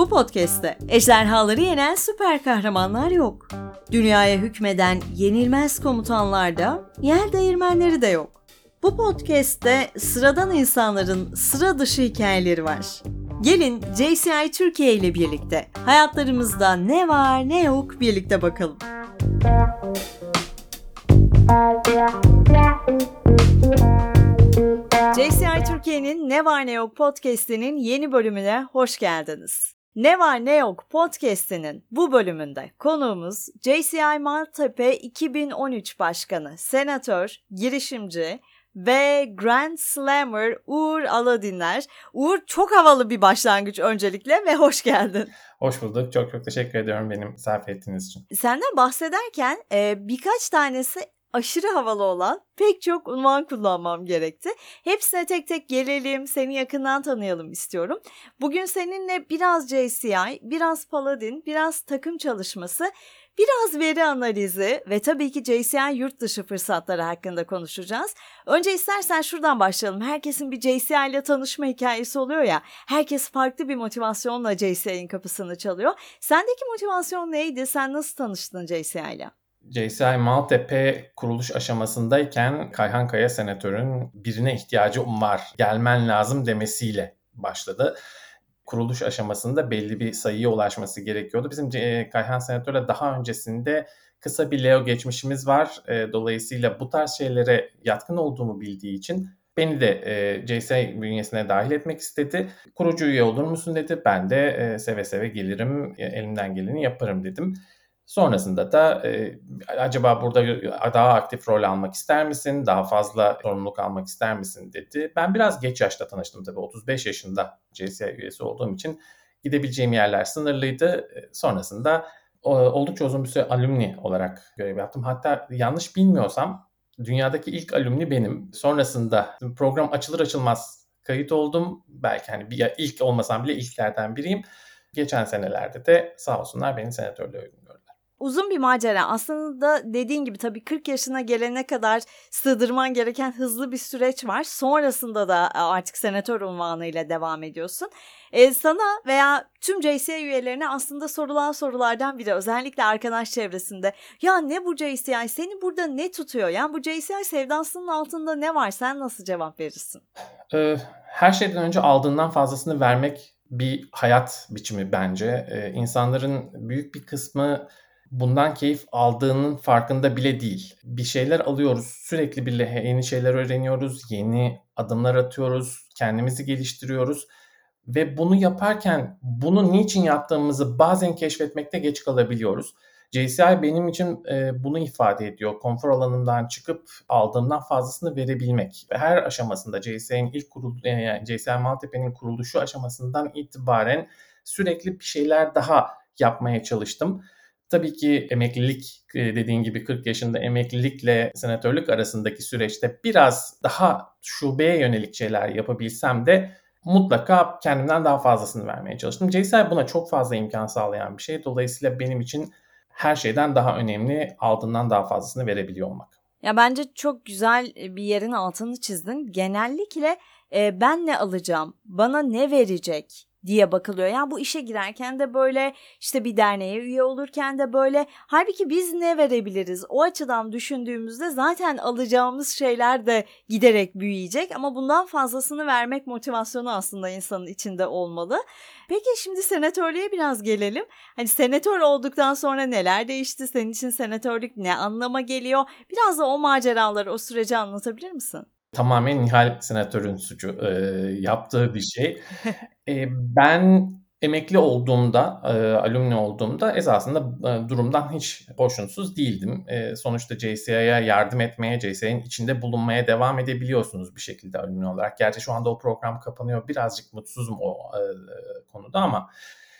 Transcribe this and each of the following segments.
Bu podcast'te ejderhaları yenen süper kahramanlar yok. Dünyaya hükmeden yenilmez komutanlar da, yer değirmenleri de yok. Bu podcast'te sıradan insanların sıra dışı hikayeleri var. Gelin JCI Türkiye ile birlikte hayatlarımızda ne var ne yok birlikte bakalım. JCI Türkiye'nin Ne Var Ne Yok podcast'inin yeni bölümüne hoş geldiniz. Ne Var Ne Yok podcast'inin bu bölümünde konuğumuz JCI Maltepe 2013 Başkanı, Senatör, girişimci ve Grand Slammer Uğur Aladinler. Uğur çok havalı bir başlangıç öncelikle ve hoş geldin. Hoş bulduk. Çok çok teşekkür ediyorum benim misafir ettiğiniz için. Senden bahsederken e, birkaç tanesi aşırı havalı olan pek çok unvan kullanmam gerekti. Hepsine tek tek gelelim, seni yakından tanıyalım istiyorum. Bugün seninle biraz JCI, biraz Paladin, biraz takım çalışması, biraz veri analizi ve tabii ki JCI yurt dışı fırsatları hakkında konuşacağız. Önce istersen şuradan başlayalım. Herkesin bir JCI ile tanışma hikayesi oluyor ya. Herkes farklı bir motivasyonla JCI'nin kapısını çalıyor. Sendeki motivasyon neydi? Sen nasıl tanıştın JCI ile? JCI Maltepe kuruluş aşamasındayken Kayhan Kaya senatörün birine ihtiyacı var, gelmen lazım demesiyle başladı. Kuruluş aşamasında belli bir sayıya ulaşması gerekiyordu. Bizim Kayhan senatörle daha öncesinde kısa bir Leo geçmişimiz var. E, dolayısıyla bu tarz şeylere yatkın olduğumu bildiği için beni de e, bünyesine dahil etmek istedi. Kurucu üye olur musun dedi. Ben de e, seve seve gelirim, elimden geleni yaparım dedim. Sonrasında da e, acaba burada daha aktif rol almak ister misin? Daha fazla sorumluluk almak ister misin dedi. Ben biraz geç yaşta tanıştım tabii. 35 yaşında CSI üyesi olduğum için gidebileceğim yerler sınırlıydı. Sonrasında oldukça uzun bir süre alumni olarak görev yaptım. Hatta yanlış bilmiyorsam dünyadaki ilk alumni benim. Sonrasında program açılır açılmaz kayıt oldum. Belki hani bir ilk olmasam bile ilklerden biriyim. Geçen senelerde de sağ olsunlar beni senatörlüğe uzun bir macera. Aslında dediğin gibi tabii 40 yaşına gelene kadar sığdırman gereken hızlı bir süreç var. Sonrasında da e, artık senatör unvanıyla devam ediyorsun. Ee, sana veya tüm JCI üyelerine aslında sorulan sorulardan biri özellikle arkadaş çevresinde ya ne bu JCI seni burada ne tutuyor yani bu JCI sevdasının altında ne var sen nasıl cevap verirsin? Ee, her şeyden önce aldığından fazlasını vermek bir hayat biçimi bence. Ee, insanların büyük bir kısmı bundan keyif aldığının farkında bile değil. Bir şeyler alıyoruz, sürekli bir yeni şeyler öğreniyoruz, yeni adımlar atıyoruz, kendimizi geliştiriyoruz ve bunu yaparken bunu niçin yaptığımızı bazen keşfetmekte geç kalabiliyoruz. JCI benim için e, bunu ifade ediyor. Konfor alanından çıkıp aldığımdan fazlasını verebilmek. Ve her aşamasında JCI'nin ilk kurul, e, JCI Maltepe'nin kuruluşu aşamasından itibaren sürekli bir şeyler daha yapmaya çalıştım. Tabii ki emeklilik e, dediğin gibi 40 yaşında emeklilikle senatörlük arasındaki süreçte biraz daha şubeye yönelik şeyler yapabilsem de mutlaka kendimden daha fazlasını vermeye çalıştım. JCI buna çok fazla imkan sağlayan bir şey. Dolayısıyla benim için her şeyden daha önemli aldığından daha fazlasını verebiliyor olmak. Ya bence çok güzel bir yerin altını çizdin. Genellikle e, ben ne alacağım, bana ne verecek, diye bakılıyor. Yani bu işe girerken de böyle işte bir derneğe üye olurken de böyle halbuki biz ne verebiliriz? O açıdan düşündüğümüzde zaten alacağımız şeyler de giderek büyüyecek ama bundan fazlasını vermek motivasyonu aslında insanın içinde olmalı. Peki şimdi senatörlüğe biraz gelelim. Hani senatör olduktan sonra neler değişti? Senin için senatörlük ne anlama geliyor? Biraz da o maceraları, o süreci anlatabilir misin? Tamamen Nihal Senatör'ün suçu e, yaptığı bir şey. e, ben emekli olduğumda, e, alumni olduğumda esasında e, durumdan hiç hoşnutsuz değildim. E, sonuçta JCI'ye yardım etmeye, JCI'nin içinde bulunmaya devam edebiliyorsunuz bir şekilde alumni olarak. Gerçi şu anda o program kapanıyor. Birazcık mutsuzum o e, konuda ama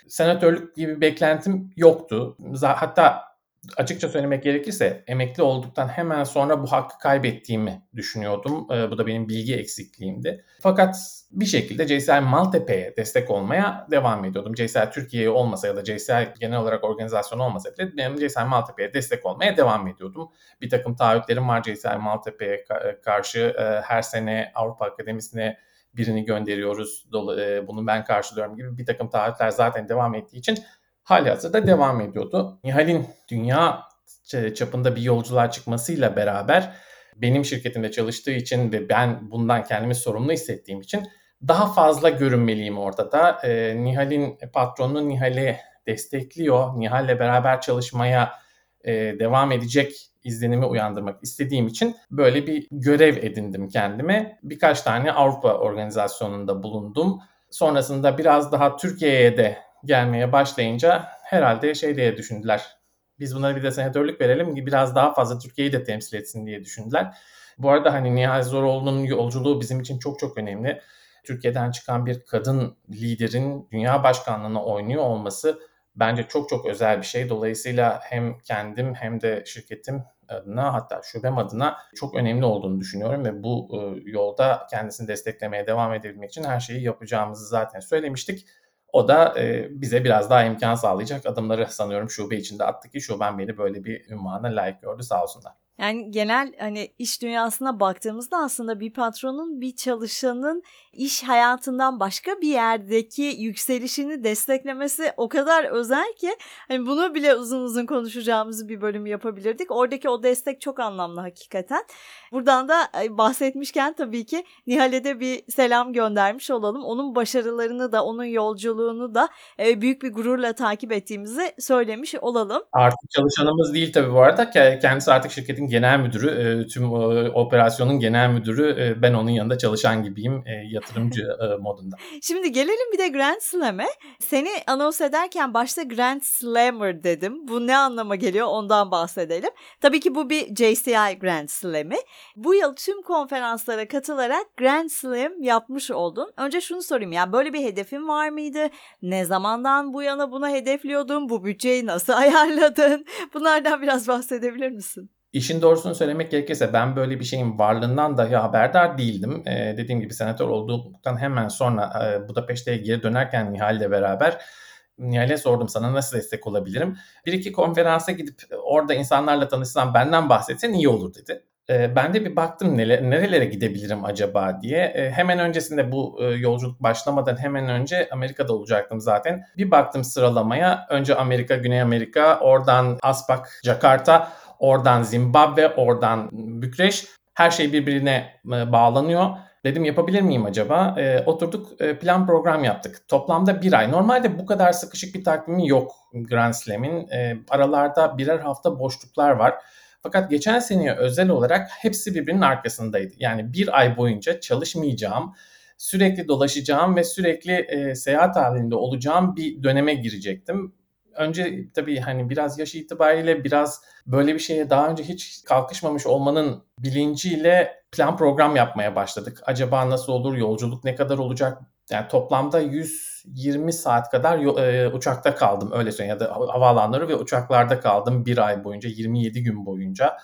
senatörlük gibi beklentim yoktu. Hatta açıkça söylemek gerekirse emekli olduktan hemen sonra bu hakkı kaybettiğimi düşünüyordum. Ee, bu da benim bilgi eksikliğimdi. Fakat bir şekilde JCI Maltepe'ye destek olmaya devam ediyordum. JCI Türkiye'ye olmasa ya da JCI genel olarak organizasyon olmasa bile benim JCI Maltepe'ye destek olmaya devam ediyordum. Bir takım taahhütlerim var JCI Maltepe'ye karşı. Ee, her sene Avrupa Akademisi'ne birini gönderiyoruz, e, bunu ben karşılıyorum gibi bir takım taahhütler zaten devam ettiği için hali hazırda devam ediyordu. Nihal'in dünya çapında bir yolculuğa çıkmasıyla beraber benim şirketimde çalıştığı için ve ben bundan kendimi sorumlu hissettiğim için daha fazla görünmeliyim ortada. E, Nihal'in patronu Nihal'i destekliyor. Nihal'le beraber çalışmaya e, devam edecek izlenimi uyandırmak istediğim için böyle bir görev edindim kendime. Birkaç tane Avrupa organizasyonunda bulundum. Sonrasında biraz daha Türkiye'ye de gelmeye başlayınca herhalde şey diye düşündüler. Biz bunlara bir de senatörlük verelim ki biraz daha fazla Türkiye'yi de temsil etsin diye düşündüler. Bu arada hani Nihal Zoroğlu'nun yolculuğu bizim için çok çok önemli. Türkiye'den çıkan bir kadın liderin dünya başkanlığına oynuyor olması bence çok çok özel bir şey. Dolayısıyla hem kendim hem de şirketim adına hatta şubem adına çok önemli olduğunu düşünüyorum ve bu e, yolda kendisini desteklemeye devam edebilmek için her şeyi yapacağımızı zaten söylemiştik. O da e, bize biraz daha imkan sağlayacak adımları sanıyorum şube içinde attık ki şuben beni böyle bir ünvana layık gördü sağ olsunlar. Yani genel hani iş dünyasına baktığımızda aslında bir patronun bir çalışanın iş hayatından başka bir yerdeki yükselişini desteklemesi o kadar özel ki hani bunu bile uzun uzun konuşacağımız bir bölüm yapabilirdik. Oradaki o destek çok anlamlı hakikaten. Buradan da bahsetmişken tabii ki Nihal'e de bir selam göndermiş olalım. Onun başarılarını da onun yolculuğunu da büyük bir gururla takip ettiğimizi söylemiş olalım. Artık çalışanımız değil tabii bu arada. Kendisi artık şirketin genel müdürü, tüm operasyonun genel müdürü. Ben onun yanında çalışan gibiyim yatırımcı modunda. Şimdi gelelim bir de Grand Slam'e. Seni anons ederken başta Grand Slammer dedim. Bu ne anlama geliyor ondan bahsedelim. Tabii ki bu bir JCI Grand Slam'i. Bu yıl tüm konferanslara katılarak Grand Slam yapmış oldun. Önce şunu sorayım yani böyle bir hedefin var mıydı? Ne zamandan bu yana buna hedefliyordun? Bu bütçeyi nasıl ayarladın? Bunlardan biraz bahsedebilir misin? İşin doğrusunu söylemek gerekirse ben böyle bir şeyin varlığından dahi haberdar değildim. Ee, dediğim gibi senatör olduktan hemen sonra e, Budapeşte'ye geri dönerken Nihal'le beraber Nihal'e sordum sana nasıl destek olabilirim. Bir iki konferansa gidip orada insanlarla tanışsam benden bahsetsen iyi olur dedi. Ee, ben de bir baktım nere, nerelere gidebilirim acaba diye. Ee, hemen öncesinde bu e, yolculuk başlamadan hemen önce Amerika'da olacaktım zaten. Bir baktım sıralamaya. Önce Amerika, Güney Amerika, oradan Aspak, Jakarta, Oradan Zimbabwe, oradan Bükreş. Her şey birbirine e, bağlanıyor. Dedim yapabilir miyim acaba? E, oturduk e, plan program yaptık. Toplamda bir ay. Normalde bu kadar sıkışık bir takvimi yok Grand Slam'in. E, aralarda birer hafta boşluklar var. Fakat geçen seneye özel olarak hepsi birbirinin arkasındaydı. Yani bir ay boyunca çalışmayacağım, sürekli dolaşacağım ve sürekli e, seyahat halinde olacağım bir döneme girecektim önce tabii hani biraz yaş itibariyle biraz böyle bir şeye daha önce hiç kalkışmamış olmanın bilinciyle plan program yapmaya başladık. Acaba nasıl olur, yolculuk ne kadar olacak? Yani toplamda 120 saat kadar e, uçakta kaldım öyle söyleyeyim ya da havaalanları ve uçaklarda kaldım bir ay boyunca 27 gün boyunca.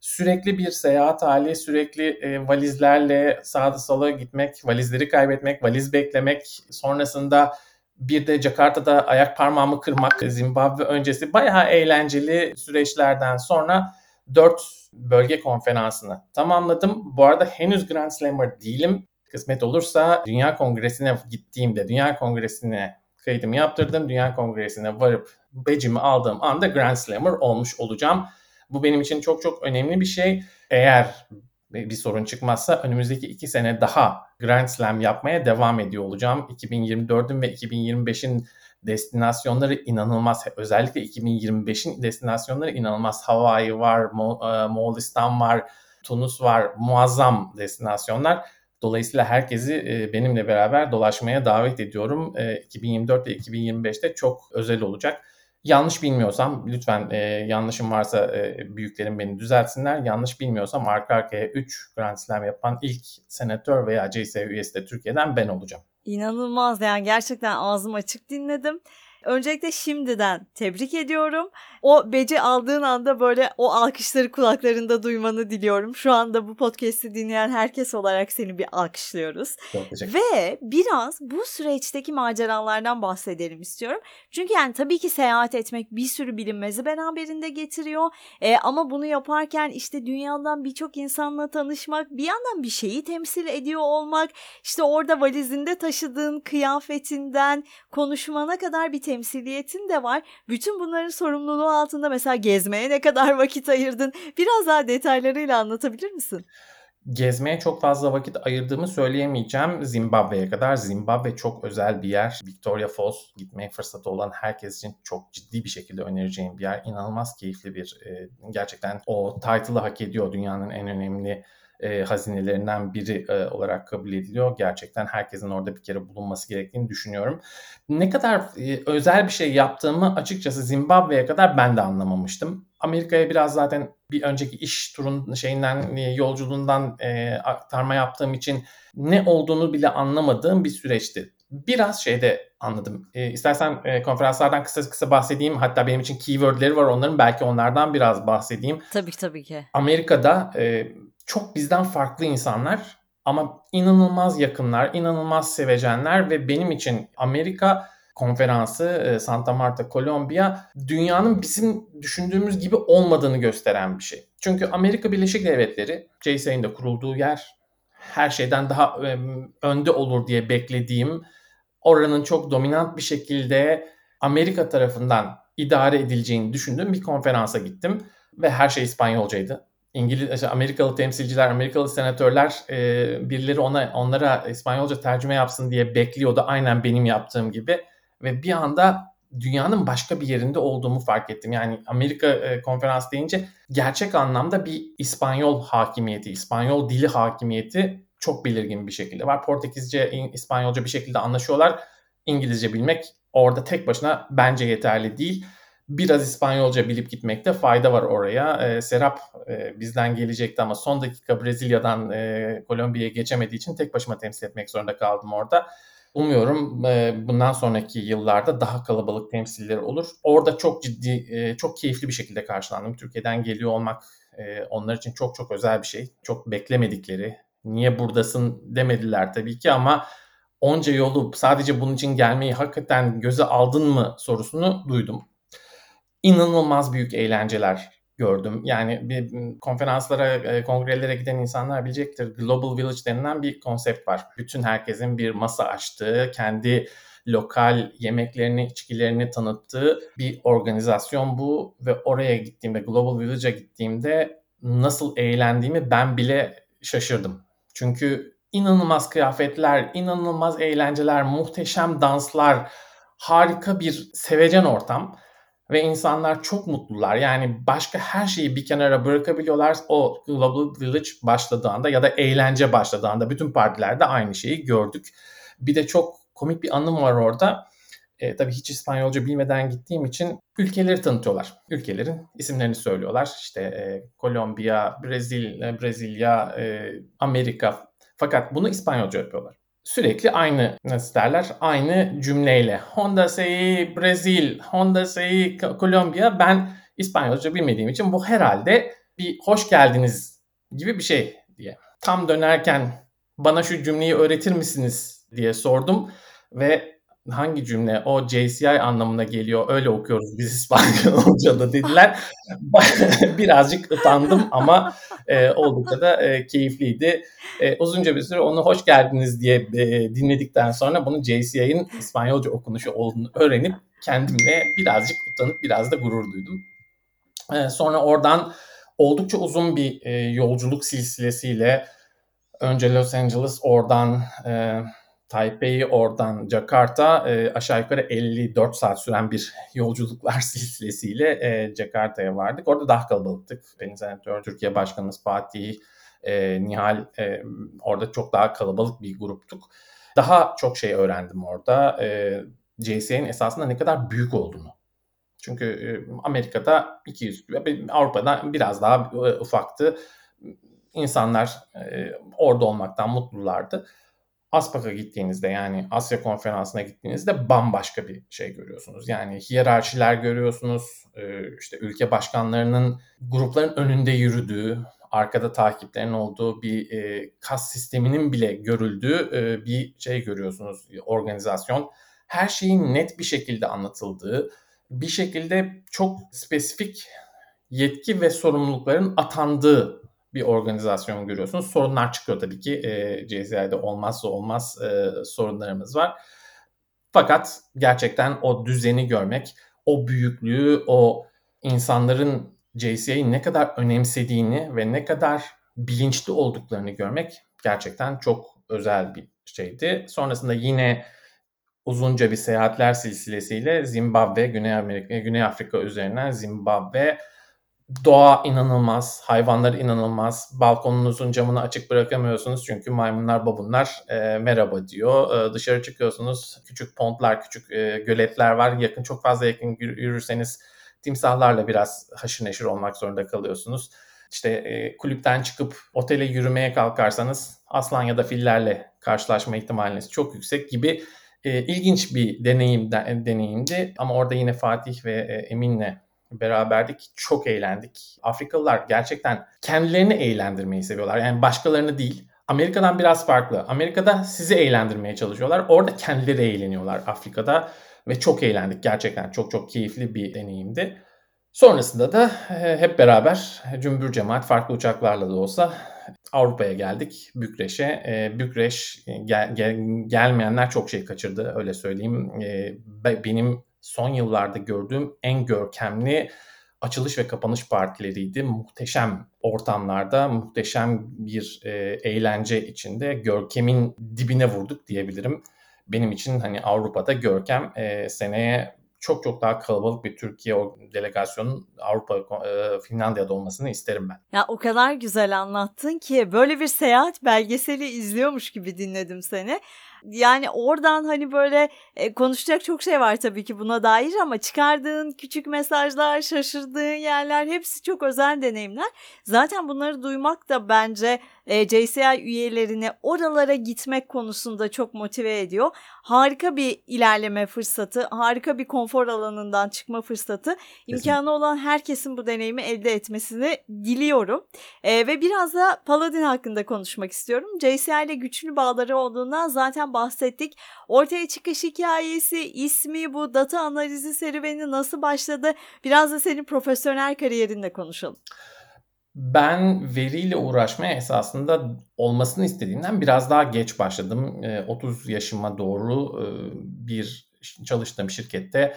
Sürekli bir seyahat hali, sürekli e, valizlerle sağda sola gitmek, valizleri kaybetmek, valiz beklemek, sonrasında bir de Jakarta'da ayak parmağımı kırmak, Zimbabwe öncesi bayağı eğlenceli süreçlerden sonra 4 bölge konferansını tamamladım. Bu arada henüz Grand Slammer değilim. Kısmet olursa Dünya Kongresi'ne gittiğimde, Dünya Kongresi'ne kaydımı yaptırdım. Dünya Kongresi'ne varıp badge'imi aldığım anda Grand Slammer olmuş olacağım. Bu benim için çok çok önemli bir şey. Eğer bir sorun çıkmazsa önümüzdeki iki sene daha Grand Slam yapmaya devam ediyor olacağım. 2024'ün ve 2025'in destinasyonları inanılmaz. Özellikle 2025'in destinasyonları inanılmaz. Hawaii var, Mo- e, Moğolistan var, Tunus var. Muazzam destinasyonlar. Dolayısıyla herkesi e, benimle beraber dolaşmaya davet ediyorum. 2024 e, ve 2025'te çok özel olacak. Yanlış bilmiyorsam lütfen e, yanlışım varsa e, büyüklerim beni düzeltsinler. Yanlış bilmiyorsam arka arkaya 3 Grand Slam yapan ilk senatör veya CSU üyesi de Türkiye'den ben olacağım. İnanılmaz yani gerçekten ağzım açık dinledim. Öncelikle şimdiden tebrik ediyorum. O beci aldığın anda böyle o alkışları kulaklarında duymanı diliyorum. Şu anda bu podcast'i dinleyen herkes olarak seni bir alkışlıyoruz. Ve biraz bu süreçteki maceralardan bahsedelim istiyorum. Çünkü yani tabii ki seyahat etmek bir sürü bilinmezi beraberinde getiriyor. E, ama bunu yaparken işte dünyadan birçok insanla tanışmak, bir yandan bir şeyi temsil ediyor olmak, işte orada valizinde taşıdığın kıyafetinden konuşmana kadar bir temsiliyetin de var. Bütün bunların sorumluluğu altında mesela gezmeye ne kadar vakit ayırdın? Biraz daha detaylarıyla anlatabilir misin? Gezmeye çok fazla vakit ayırdığımı söyleyemeyeceğim Zimbabwe'ye kadar. Zimbabwe çok özel bir yer. Victoria Falls gitmeye fırsatı olan herkes için çok ciddi bir şekilde önereceğim bir yer. İnanılmaz keyifli bir, e, gerçekten o title'ı hak ediyor dünyanın en önemli e, hazinelerinden biri e, olarak kabul ediliyor. Gerçekten herkesin orada bir kere bulunması gerektiğini düşünüyorum. Ne kadar e, özel bir şey yaptığımı açıkçası Zimbabwe'ye kadar ben de anlamamıştım. Amerika'ya biraz zaten bir önceki iş turun şeyinden e, yolculuğundan e, aktarma yaptığım için ne olduğunu bile anlamadığım bir süreçti. Biraz şeyde anladım. E, istersen e, konferanslardan kısa kısa bahsedeyim. Hatta benim için keywordleri var onların. Belki onlardan biraz bahsedeyim. Tabii tabii ki. Amerika'da e, çok bizden farklı insanlar ama inanılmaz yakınlar, inanılmaz sevecenler ve benim için Amerika konferansı e, Santa Marta, Kolombiya dünyanın bizim düşündüğümüz gibi olmadığını gösteren bir şey. Çünkü Amerika Birleşik Devletleri, JSA'nin de kurulduğu yer her şeyden daha önde olur diye beklediğim oranın çok dominant bir şekilde Amerika tarafından idare edileceğini düşündüğüm bir konferansa gittim ve her şey İspanyolcaydı. İngiliz, Amerikalı temsilciler, Amerikalı senatörler e, birileri ona onlara İspanyolca tercüme yapsın diye bekliyordu. Aynen benim yaptığım gibi. Ve bir anda dünyanın başka bir yerinde olduğumu fark ettim. Yani Amerika e, konferans deyince gerçek anlamda bir İspanyol hakimiyeti, İspanyol dili hakimiyeti çok belirgin bir şekilde var. Portekizce, İspanyolca bir şekilde anlaşıyorlar. İngilizce bilmek orada tek başına bence yeterli değil biraz İspanyolca bilip gitmekte fayda var oraya. E, Serap e, bizden gelecekti ama son dakika Brezilya'dan e, Kolombiya'ya geçemediği için tek başıma temsil etmek zorunda kaldım orada. Umuyorum e, bundan sonraki yıllarda daha kalabalık temsilleri olur. Orada çok ciddi, e, çok keyifli bir şekilde karşılandım. Türkiye'den geliyor olmak e, onlar için çok çok özel bir şey. Çok beklemedikleri, niye buradasın demediler tabii ki ama onca yolu sadece bunun için gelmeyi hakikaten göze aldın mı sorusunu duydum inanılmaz büyük eğlenceler gördüm. Yani bir konferanslara, e, kongrelere giden insanlar bilecektir. Global Village denilen bir konsept var. Bütün herkesin bir masa açtığı, kendi lokal yemeklerini, içkilerini tanıttığı bir organizasyon bu ve oraya gittiğimde, Global Village'a gittiğimde nasıl eğlendiğimi ben bile şaşırdım. Çünkü inanılmaz kıyafetler, inanılmaz eğlenceler, muhteşem danslar, harika bir sevecen ortam ve insanlar çok mutlular. Yani başka her şeyi bir kenara bırakabiliyorlar. O Global Village başladığı anda ya da eğlence başladığı anda bütün partilerde aynı şeyi gördük. Bir de çok komik bir anım var orada. E, tabii hiç İspanyolca bilmeden gittiğim için ülkeleri tanıtıyorlar. Ülkelerin isimlerini söylüyorlar. İşte e, Kolombiya, Brezilya, Brezilya, e, Amerika. Fakat bunu İspanyolca yapıyorlar sürekli aynı nasıl derler aynı cümleyle Honda sei Brezil, Honda sei Kolombiya ben İspanyolca bilmediğim için bu herhalde bir hoş geldiniz gibi bir şey diye. Tam dönerken bana şu cümleyi öğretir misiniz diye sordum ve hangi cümle o JCI anlamına geliyor öyle okuyoruz biz İspanyolca'da dediler. Birazcık utandım ama e, oldukça da e, keyifliydi. E, uzunca bir süre onu hoş geldiniz diye e, dinledikten sonra bunun JCI'nin İspanyolca okunuşu olduğunu öğrenip kendimle birazcık utanıp biraz da gurur duydum. E, sonra oradan oldukça uzun bir e, yolculuk silsilesiyle önce Los Angeles oradan e, Taipei oradan Jakarta e, aşağı yukarı 54 saat süren bir yolculuklar silsilesiyle e, Jakarta'ya vardık. Orada daha kalabalıktık. Benim senatör Türkiye Başkanımız Fatih, e, Nihal e, orada çok daha kalabalık bir gruptuk. Daha çok şey öğrendim orada. E, JCA'nin esasında ne kadar büyük olduğunu. Çünkü e, Amerika'da 200, Avrupa'da biraz daha e, ufaktı. İnsanlar e, orada olmaktan mutlulardı. ASPAC'a gittiğinizde yani Asya konferansına gittiğinizde bambaşka bir şey görüyorsunuz. Yani hiyerarşiler görüyorsunuz. E, işte ülke başkanlarının grupların önünde yürüdüğü, arkada takiplerin olduğu bir e, kas sisteminin bile görüldüğü e, bir şey görüyorsunuz. Organizasyon. Her şeyin net bir şekilde anlatıldığı, bir şekilde çok spesifik yetki ve sorumlulukların atandığı bir organizasyon görüyorsunuz. Sorunlar çıkıyor tabii ki. E, CSI'de olmazsa olmaz e, sorunlarımız var. Fakat gerçekten o düzeni görmek, o büyüklüğü, o insanların JCI'yi ne kadar önemsediğini ve ne kadar bilinçli olduklarını görmek gerçekten çok özel bir şeydi. Sonrasında yine uzunca bir seyahatler silsilesiyle Zimbabwe, Güney Amerika, Güney Afrika üzerinden Zimbabwe doğa inanılmaz, hayvanlar inanılmaz. Balkonunuzun camını açık bırakamıyorsunuz çünkü maymunlar, babunlar e, merhaba diyor. E, dışarı çıkıyorsunuz, küçük pontlar, küçük e, göletler var. Yakın çok fazla yakın yürürseniz timsahlarla biraz haşır neşir olmak zorunda kalıyorsunuz. İşte e, kulüpten çıkıp otele yürümeye kalkarsanız aslan ya da fillerle karşılaşma ihtimaliniz çok yüksek gibi e, ilginç bir deneyim deneyimdi. Ama orada yine Fatih ve e, Emin'le beraberdik. Çok eğlendik. Afrikalılar gerçekten kendilerini eğlendirmeyi seviyorlar. Yani başkalarını değil. Amerika'dan biraz farklı. Amerika'da sizi eğlendirmeye çalışıyorlar. Orada kendileri eğleniyorlar Afrika'da. Ve çok eğlendik gerçekten. Çok çok keyifli bir deneyimdi. Sonrasında da e, hep beraber cümbür cemaat farklı uçaklarla da olsa Avrupa'ya geldik. Bükreş'e. E, Bükreş gel, gel, gelmeyenler çok şey kaçırdı öyle söyleyeyim. E, benim son yıllarda gördüğüm en görkemli açılış ve kapanış partileriydi. Muhteşem ortamlarda, muhteşem bir e, eğlence içinde görkemin dibine vurduk diyebilirim. Benim için hani Avrupa'da görkem e, seneye çok çok daha kalabalık bir Türkiye delegasyonun Avrupa e, Finlandiya'da olmasını isterim ben. Ya o kadar güzel anlattın ki böyle bir seyahat belgeseli izliyormuş gibi dinledim seni. Yani oradan hani böyle e, konuşacak çok şey var tabii ki buna dair ama çıkardığın küçük mesajlar, şaşırdığın yerler hepsi çok özel deneyimler. Zaten bunları duymak da bence e, JCI üyelerini oralara gitmek konusunda çok motive ediyor. Harika bir ilerleme fırsatı, harika bir konfor alanından çıkma fırsatı. İmkanı olan herkesin bu deneyimi elde etmesini diliyorum. E, ve biraz da Paladin hakkında konuşmak istiyorum. JCI ile güçlü bağları olduğundan zaten bahsettik. Ortaya çıkış hikayesi, ismi, bu data analizi serüveni nasıl başladı? Biraz da senin profesyonel kariyerinle konuşalım. Ben veriyle uğraşmaya esasında olmasını istediğimden biraz daha geç başladım. 30 ee, yaşıma doğru bir çalıştığım şirkette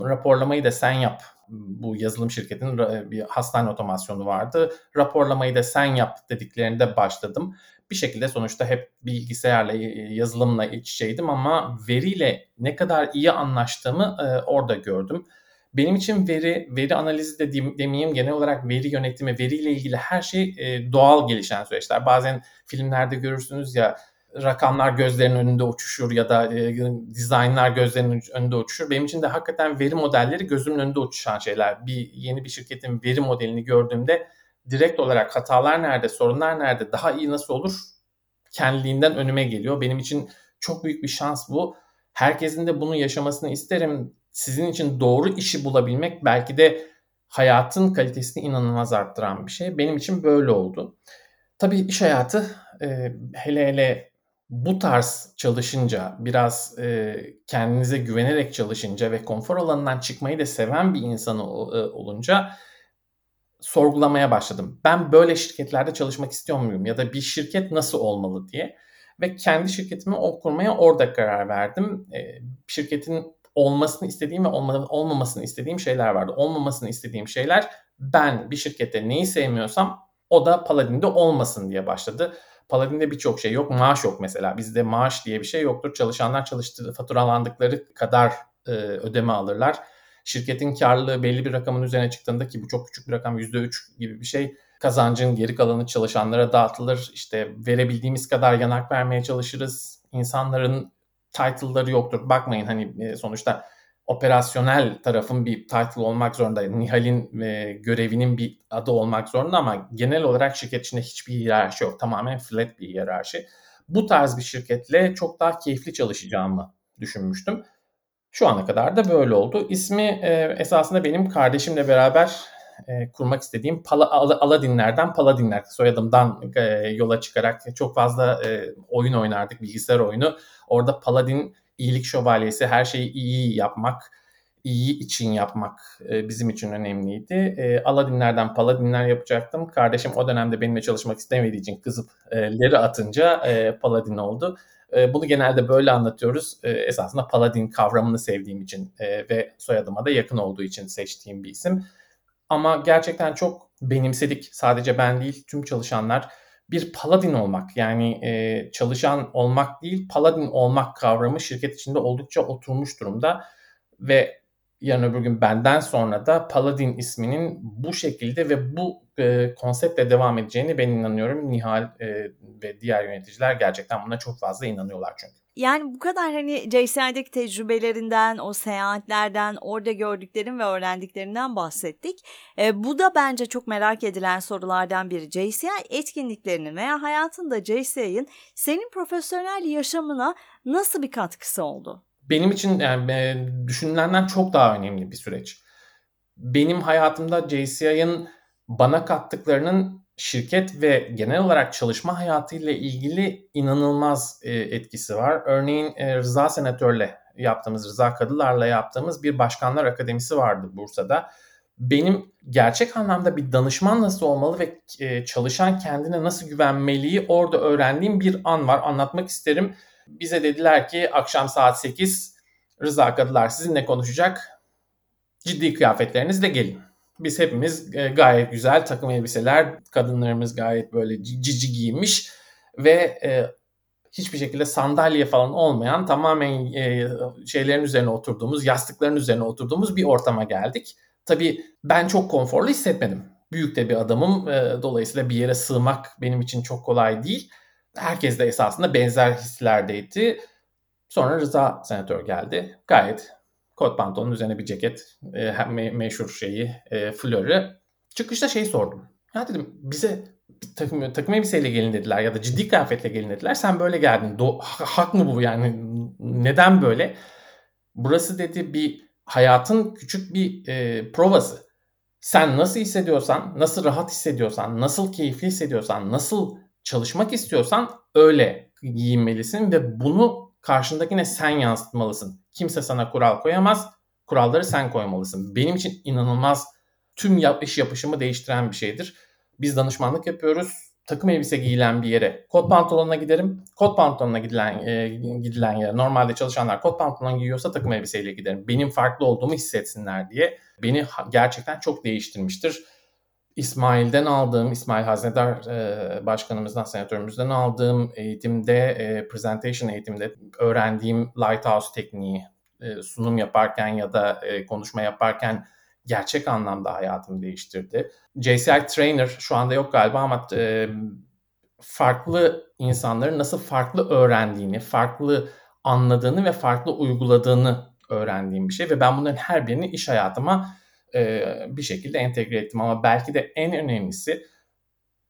raporlamayı da sen yap. Bu yazılım şirketinin bir hastane otomasyonu vardı. Raporlamayı da sen yap dediklerinde başladım. Bir şekilde sonuçta hep bilgisayarla, yazılımla iç içeydim ama veriyle ne kadar iyi anlaştığımı orada gördüm. Benim için veri, veri analizi de demeyeyim genel olarak veri yönetimi, veriyle ilgili her şey e, doğal gelişen süreçler. Bazen filmlerde görürsünüz ya rakamlar gözlerinin önünde uçuşur ya da e, dizaynlar gözlerinin önünde uçuşur. Benim için de hakikaten veri modelleri gözümün önünde uçuşan şeyler. Bir yeni bir şirketin veri modelini gördüğümde direkt olarak hatalar nerede, sorunlar nerede, daha iyi nasıl olur kendiliğinden önüme geliyor. Benim için çok büyük bir şans bu. Herkesin de bunu yaşamasını isterim sizin için doğru işi bulabilmek belki de hayatın kalitesini inanılmaz arttıran bir şey. Benim için böyle oldu. Tabii iş hayatı e, hele hele bu tarz çalışınca, biraz e, kendinize güvenerek çalışınca ve konfor alanından çıkmayı da seven bir insan olunca sorgulamaya başladım. Ben böyle şirketlerde çalışmak istiyor muyum ya da bir şirket nasıl olmalı diye ve kendi şirketimi kurmaya orada karar verdim. E, şirketin olmasını istediğim ve olmamasını istediğim şeyler vardı. Olmamasını istediğim şeyler ben bir şirkette neyi sevmiyorsam o da Paladin'de olmasın diye başladı. Paladin'de birçok şey yok. Maaş yok mesela. Bizde maaş diye bir şey yoktur. Çalışanlar çalıştığı, faturalandıkları kadar e, ödeme alırlar. Şirketin karlılığı belli bir rakamın üzerine çıktığında ki bu çok küçük bir rakam %3 gibi bir şey. Kazancın geri kalanı çalışanlara dağıtılır. İşte verebildiğimiz kadar yanak vermeye çalışırız. İnsanların title'ları yoktur. Bakmayın hani e, sonuçta operasyonel tarafın bir title olmak zorunda. Nihal'in e, görevinin bir adı olmak zorunda ama genel olarak şirket içinde hiçbir hiyerarşi yok. Tamamen flat bir hiyerarşi. Bu tarz bir şirketle çok daha keyifli çalışacağımı düşünmüştüm. Şu ana kadar da böyle oldu. İsmi e, esasında benim kardeşimle beraber e, kurmak istediğim Pala, Al, Aladinlerden Paladinler soyadımdan e, yola çıkarak çok fazla e, oyun oynardık bilgisayar oyunu. Orada Paladin iyilik şövalyesi her şeyi iyi yapmak, iyi için yapmak e, bizim için önemliydi. E, Aladinlerden Paladinler yapacaktım. Kardeşim o dönemde benimle çalışmak istemediği için kızıp e, leri atınca e, Paladin oldu. E, bunu genelde böyle anlatıyoruz. E, esasında Paladin kavramını sevdiğim için ve soyadıma da yakın olduğu için seçtiğim bir isim. Ama gerçekten çok benimsedik. Sadece ben değil tüm çalışanlar bir paladin olmak yani e, çalışan olmak değil paladin olmak kavramı şirket içinde oldukça oturmuş durumda ve yarın öbür gün benden sonra da Paladin isminin bu şekilde ve bu e, konseptle devam edeceğini ben inanıyorum. Nihal e, ve diğer yöneticiler gerçekten buna çok fazla inanıyorlar çünkü. Yani bu kadar hani JCI'deki tecrübelerinden, o seyahatlerden, orada gördüklerin ve öğrendiklerinden bahsettik. E, bu da bence çok merak edilen sorulardan biri. JCI etkinliklerinin veya hayatında JCI'nin senin profesyonel yaşamına nasıl bir katkısı oldu? Benim için yani e, düşünülenden çok daha önemli bir süreç. Benim hayatımda JCI'nin bana kattıklarının şirket ve genel olarak çalışma hayatıyla ilgili inanılmaz e, etkisi var. Örneğin e, Rıza Senatör'le yaptığımız, Rıza Kadılar'la yaptığımız bir başkanlar akademisi vardı Bursa'da. Benim gerçek anlamda bir danışman nasıl olmalı ve e, çalışan kendine nasıl güvenmeliyi orada öğrendiğim bir an var. Anlatmak isterim. Bize dediler ki akşam saat 8 Rıza Kadılar sizinle konuşacak. Ciddi kıyafetlerinizle gelin. Biz hepimiz e, gayet güzel takım elbiseler, kadınlarımız gayet böyle cici giymiş ve e, hiçbir şekilde sandalye falan olmayan tamamen e, şeylerin üzerine oturduğumuz, yastıkların üzerine oturduğumuz bir ortama geldik. Tabii ben çok konforlu hissetmedim. Büyük de bir adamım. Dolayısıyla bir yere sığmak benim için çok kolay değil. Herkes de esasında benzer hislerdeydi. Sonra Rıza senatör geldi. Gayet kot pantolonun üzerine bir ceket, e, me- meşhur şeyi, e, flörü. Çıkışta şey sordum. Ya dedim bize takım, takım elbiseyle gelin dediler ya da ciddi kıyafetle gelin dediler. Sen böyle geldin. Do- hak mı bu yani? Neden böyle? Burası dedi bir hayatın küçük bir e, provası. Sen nasıl hissediyorsan, nasıl rahat hissediyorsan, nasıl keyifli hissediyorsan, nasıl çalışmak istiyorsan öyle giyinmelisin ve bunu karşındakine sen yansıtmalısın. Kimse sana kural koyamaz. Kuralları sen koymalısın. Benim için inanılmaz tüm yap iş yapışımı değiştiren bir şeydir. Biz danışmanlık yapıyoruz. Takım elbise giyilen bir yere kot pantolonuna giderim. Kot pantolonuna gidilen e, gidilen yere normalde çalışanlar kot pantolon giyiyorsa takım elbiseyle giderim. Benim farklı olduğumu hissetsinler diye. Beni gerçekten çok değiştirmiştir. İsmail'den aldığım, İsmail Haznedar e, başkanımızdan, senatörümüzden aldığım eğitimde, e, presentation eğitimde öğrendiğim Lighthouse tekniği e, sunum yaparken ya da e, konuşma yaparken gerçek anlamda hayatımı değiştirdi. JCI Trainer şu anda yok galiba ama e, farklı insanların nasıl farklı öğrendiğini, farklı anladığını ve farklı uyguladığını öğrendiğim bir şey ve ben bunların her birini iş hayatıma bir şekilde entegre ettim. Ama belki de en önemlisi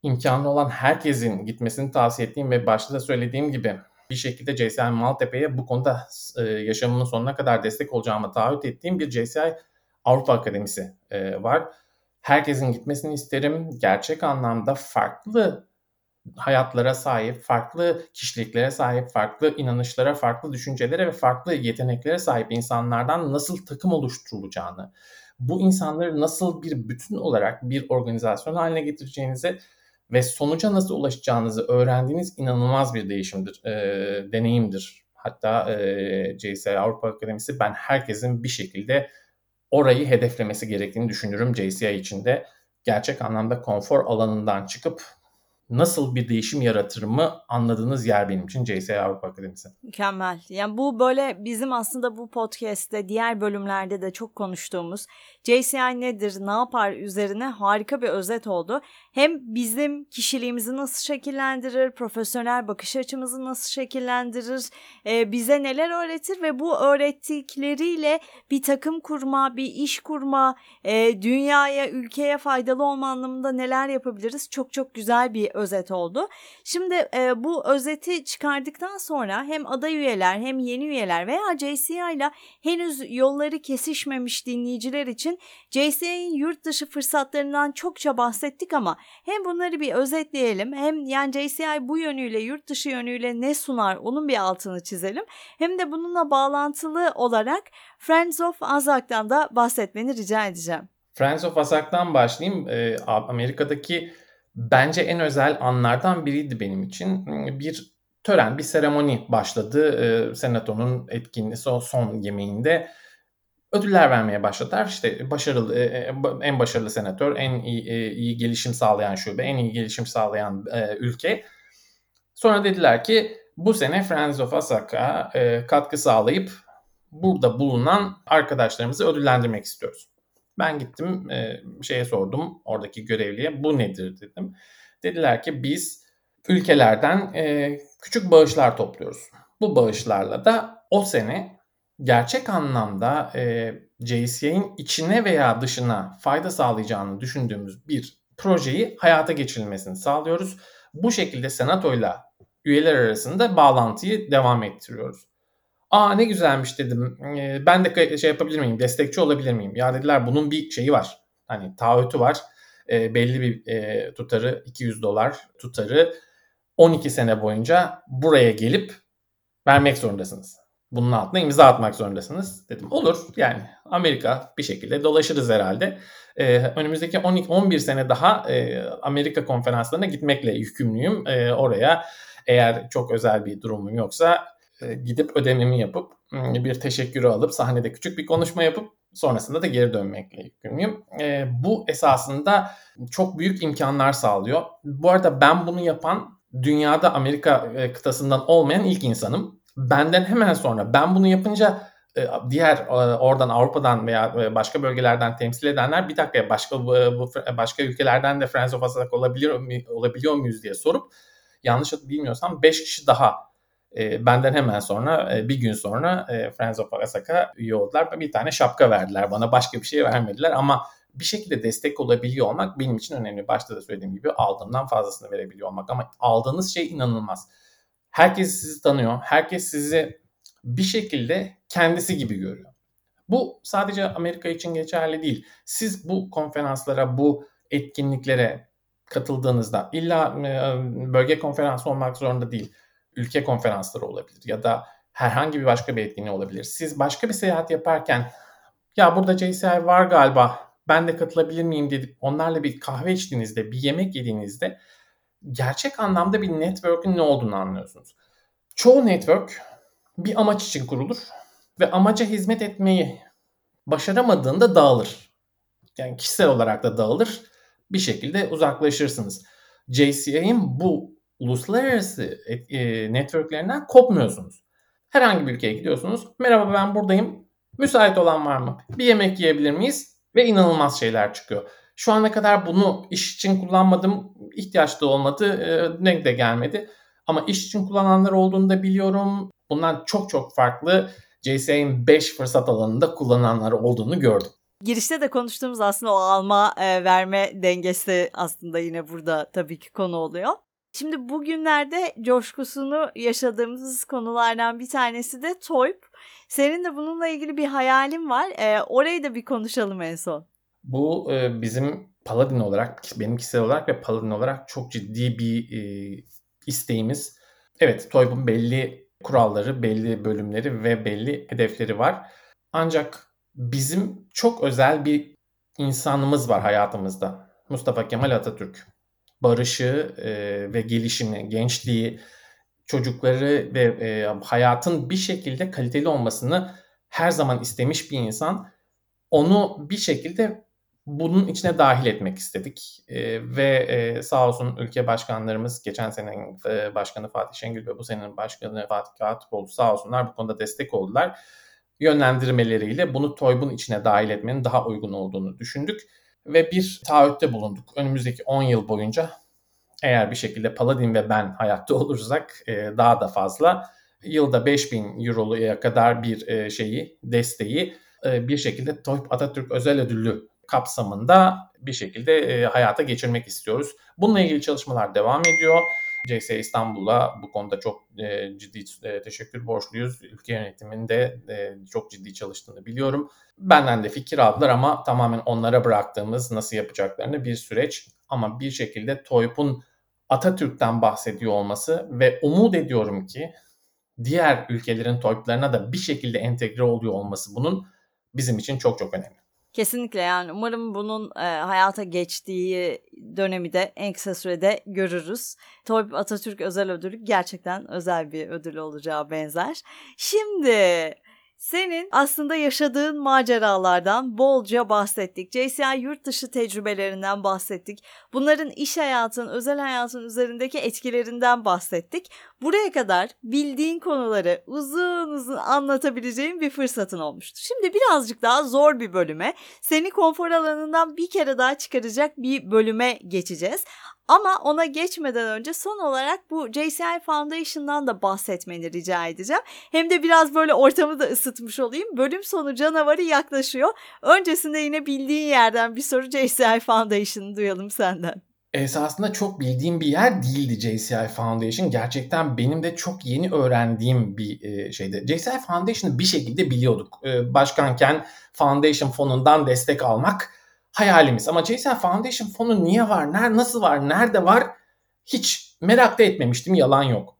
imkanı olan herkesin gitmesini tavsiye ettiğim ve başta da söylediğim gibi bir şekilde JCI Maltepe'ye bu konuda e, yaşamının sonuna kadar destek olacağımı taahhüt ettiğim bir JCI Avrupa Akademisi e, var. Herkesin gitmesini isterim. Gerçek anlamda farklı hayatlara sahip, farklı kişiliklere sahip, farklı inanışlara, farklı düşüncelere ve farklı yeteneklere sahip insanlardan nasıl takım oluşturulacağını, bu insanları nasıl bir bütün olarak bir organizasyon haline getireceğinizi ve sonuca nasıl ulaşacağınızı öğrendiğiniz inanılmaz bir değişimdir, e, deneyimdir. Hatta e, JCI Avrupa Akademisi ben herkesin bir şekilde orayı hedeflemesi gerektiğini düşünürüm JCI içinde. Gerçek anlamda konfor alanından çıkıp nasıl bir değişim yaratır mı anladığınız yer benim için JSA Avrupa Akademisi. Mükemmel. Yani bu böyle bizim aslında bu podcast'te diğer bölümlerde de çok konuştuğumuz JCI nedir, ne yapar üzerine harika bir özet oldu. Hem bizim kişiliğimizi nasıl şekillendirir, profesyonel bakış açımızı nasıl şekillendirir, e, bize neler öğretir ve bu öğrettikleriyle bir takım kurma, bir iş kurma, e, dünyaya, ülkeye faydalı olma anlamında neler yapabiliriz çok çok güzel bir özet oldu. Şimdi e, bu özeti çıkardıktan sonra hem aday üyeler hem yeni üyeler veya JCI ile henüz yolları kesişmemiş dinleyiciler için JCI'nin yurt dışı fırsatlarından çokça bahsettik ama hem bunları bir özetleyelim hem yani JCI bu yönüyle yurt dışı yönüyle ne sunar onun bir altını çizelim. Hem de bununla bağlantılı olarak Friends of Azak'tan da bahsetmeni rica edeceğim. Friends of Azak'tan başlayayım. Ee, Amerika'daki bence en özel anlardan biriydi benim için. Bir tören, bir seremoni başladı. E, Senato'nun etkinliği son, yemeğinde ödüller vermeye başladılar. İşte başarılı, e, e, en başarılı senatör, en iyi, e, iyi gelişim sağlayan şube, en iyi gelişim sağlayan ülke. Sonra dediler ki bu sene Friends of Asaka e, katkı sağlayıp burada bulunan arkadaşlarımızı ödüllendirmek istiyoruz. Ben gittim e, şeye sordum oradaki görevliye bu nedir dedim. Dediler ki biz ülkelerden e, küçük bağışlar topluyoruz. Bu bağışlarla da o sene gerçek anlamda e, JCA'nin içine veya dışına fayda sağlayacağını düşündüğümüz bir projeyi hayata geçirilmesini sağlıyoruz. Bu şekilde senatoyla üyeler arasında bağlantıyı devam ettiriyoruz. Aa ne güzelmiş dedim. Ee, ben de şey yapabilir miyim? Destekçi olabilir miyim? Ya dediler bunun bir şeyi var. Hani taahhütü var. E, belli bir e, tutarı 200 dolar tutarı 12 sene boyunca buraya gelip vermek zorundasınız. Bunun altına imza atmak zorundasınız. Dedim olur yani Amerika bir şekilde dolaşırız herhalde. Ee, önümüzdeki 12 11 sene daha e, Amerika konferanslarına gitmekle yükümlüyüm. E, oraya eğer çok özel bir durumum yoksa gidip ödememi yapıp bir teşekkürü alıp sahnede küçük bir konuşma yapıp sonrasında da geri dönmekle yükümlüyüm. E, bu esasında çok büyük imkanlar sağlıyor. Bu arada ben bunu yapan dünyada Amerika e, kıtasından olmayan ilk insanım. Benden hemen sonra ben bunu yapınca diğer oradan Avrupa'dan veya başka bölgelerden temsil edenler bir dakika başka başka ülkelerden de Friends of Asak olabiliyor olabiliyor muyuz diye sorup yanlış bilmiyorsam 5 kişi daha e, benden hemen sonra e, bir gün sonra e, Friends of Arasaka üye oldular. Bir tane şapka verdiler bana başka bir şey vermediler ama bir şekilde destek olabiliyor olmak benim için önemli. Başta da söylediğim gibi aldığımdan fazlasını verebiliyor olmak ama aldığınız şey inanılmaz. Herkes sizi tanıyor. Herkes sizi bir şekilde kendisi gibi görüyor. Bu sadece Amerika için geçerli değil. Siz bu konferanslara, bu etkinliklere katıldığınızda illa bölge konferansı olmak zorunda değil ülke konferansları olabilir ya da herhangi bir başka bir etkinliği olabilir. Siz başka bir seyahat yaparken ya burada JCI var galiba ben de katılabilir miyim dedip onlarla bir kahve içtiğinizde, bir yemek yediğinizde gerçek anlamda bir network'ün ne olduğunu anlıyorsunuz. Çoğu network bir amaç için kurulur ve amaca hizmet etmeyi başaramadığında dağılır. Yani kişisel olarak da dağılır. Bir şekilde uzaklaşırsınız. JCI'nin bu uluslararası e, networklerinden kopmuyorsunuz. Herhangi bir ülkeye gidiyorsunuz. Merhaba ben buradayım. Müsait olan var mı? Bir yemek yiyebilir miyiz? Ve inanılmaz şeyler çıkıyor. Şu ana kadar bunu iş için kullanmadım. İhtiyaç da olmadı. E, denk de gelmedi. Ama iş için kullananlar olduğunu da biliyorum. Bundan çok çok farklı JCI'nin 5 fırsat alanında kullananlar olduğunu gördüm. Girişte de konuştuğumuz aslında o alma e, verme dengesi aslında yine burada tabii ki konu oluyor. Şimdi bugünlerde coşkusunu yaşadığımız konulardan bir tanesi de TOYP. Senin de bununla ilgili bir hayalin var. E, orayı da bir konuşalım en son. Bu e, bizim Paladin olarak, benim kişisel olarak ve Paladin olarak çok ciddi bir e, isteğimiz. Evet, TOYP'un belli kuralları, belli bölümleri ve belli hedefleri var. Ancak bizim çok özel bir insanımız var hayatımızda. Mustafa Kemal Atatürk barışı e, ve gelişimi, gençliği, çocukları ve e, hayatın bir şekilde kaliteli olmasını her zaman istemiş bir insan. Onu bir şekilde bunun içine dahil etmek istedik. E, ve e, sağ olsun ülke başkanlarımız geçen senenin e, başkanı Fatih Şengül ve bu senenin başkanı Fatih Katipoğlu sağ olsunlar bu konuda destek oldular. Yönlendirmeleriyle bunu TOYB'un içine dahil etmenin daha uygun olduğunu düşündük ve bir taahhütte bulunduk. Önümüzdeki 10 yıl boyunca eğer bir şekilde Paladin ve ben hayatta olursak e, daha da fazla yılda 5000 euroluya kadar bir e, şeyi desteği e, bir şekilde TOYB Atatürk Özel Ödüllü kapsamında bir şekilde e, hayata geçirmek istiyoruz. Bununla ilgili çalışmalar devam ediyor. CS İstanbul'a bu konuda çok e, ciddi e, teşekkür borçluyuz. Ülke yönetiminde e, çok ciddi çalıştığını biliyorum. Benden de fikir aldılar ama tamamen onlara bıraktığımız nasıl yapacaklarını bir süreç. Ama bir şekilde TOYP'un Atatürk'ten bahsediyor olması ve umut ediyorum ki diğer ülkelerin TOYP'larına da bir şekilde entegre oluyor olması bunun bizim için çok çok önemli. Kesinlikle yani umarım bunun e, hayata geçtiği dönemi de en kısa sürede görürüz. TOYP Atatürk Özel Ödülü gerçekten özel bir ödül olacağı benzer. Şimdi senin aslında yaşadığın maceralardan bolca bahsettik. JCI yurt dışı tecrübelerinden bahsettik. Bunların iş hayatın, özel hayatın üzerindeki etkilerinden bahsettik. Buraya kadar bildiğin konuları uzun uzun anlatabileceğin bir fırsatın olmuştu. Şimdi birazcık daha zor bir bölüme, seni konfor alanından bir kere daha çıkaracak bir bölüme geçeceğiz. Ama ona geçmeden önce son olarak bu JCI Foundation'dan da bahsetmeni rica edeceğim. Hem de biraz böyle ortamı da ısıtmış olayım. Bölüm sonu canavarı yaklaşıyor. Öncesinde yine bildiğin yerden bir soru JCI Foundation'ı duyalım senden. Esasında çok bildiğim bir yer değildi JCI Foundation. Gerçekten benim de çok yeni öğrendiğim bir e, şeydi. JCI Foundation'ı bir şekilde biliyorduk. E, başkanken Foundation fonundan destek almak hayalimiz. Ama JSL Foundation fonu niye var, ner, nasıl var, nerede var hiç merak da etmemiştim yalan yok.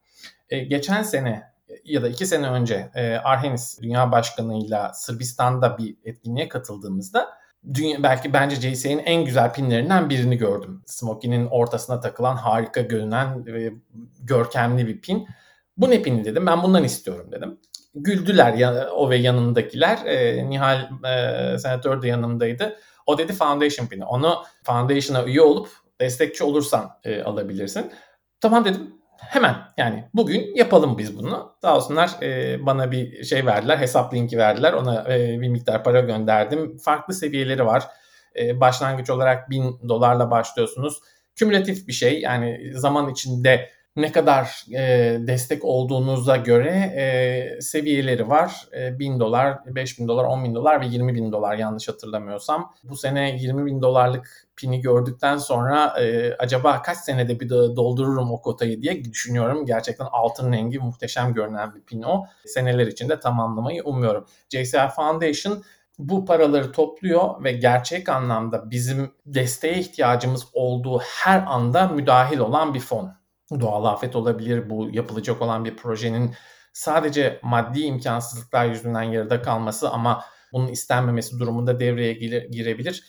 E, geçen sene ya da iki sene önce e, Arhenis Dünya Başkanı'yla Sırbistan'da bir etkinliğe katıldığımızda dünya, belki bence JC'nin en güzel pinlerinden birini gördüm. Smokey'nin ortasına takılan harika görünen ve görkemli bir pin. Bu ne pini dedim ben bundan istiyorum dedim. Güldüler ya, o ve yanındakiler. E, Nihal e, senatör de yanımdaydı. O dedi Foundation Pin'i. Onu Foundation'a üye olup destekçi olursan e, alabilirsin. Tamam dedim. Hemen yani bugün yapalım biz bunu. Sağ olsunlar e, bana bir şey verdiler. Hesap linki verdiler. Ona e, bir miktar para gönderdim. Farklı seviyeleri var. E, başlangıç olarak 1000 dolarla başlıyorsunuz. Kümülatif bir şey. Yani zaman içinde ne kadar e, destek olduğunuza göre e, seviyeleri var. E, 1000 dolar, 5000 dolar, 10 bin dolar ve 20 bin dolar yanlış hatırlamıyorsam. Bu sene 20 bin dolarlık pini gördükten sonra e, acaba kaç senede bir doldururum o kotayı diye düşünüyorum. Gerçekten altın rengi muhteşem görünen bir pin o. Seneler içinde tamamlamayı umuyorum. JCI Foundation bu paraları topluyor ve gerçek anlamda bizim desteğe ihtiyacımız olduğu her anda müdahil olan bir fon doğal afet olabilir. Bu yapılacak olan bir projenin sadece maddi imkansızlıklar yüzünden yarıda kalması ama bunun istenmemesi durumunda devreye girebilir.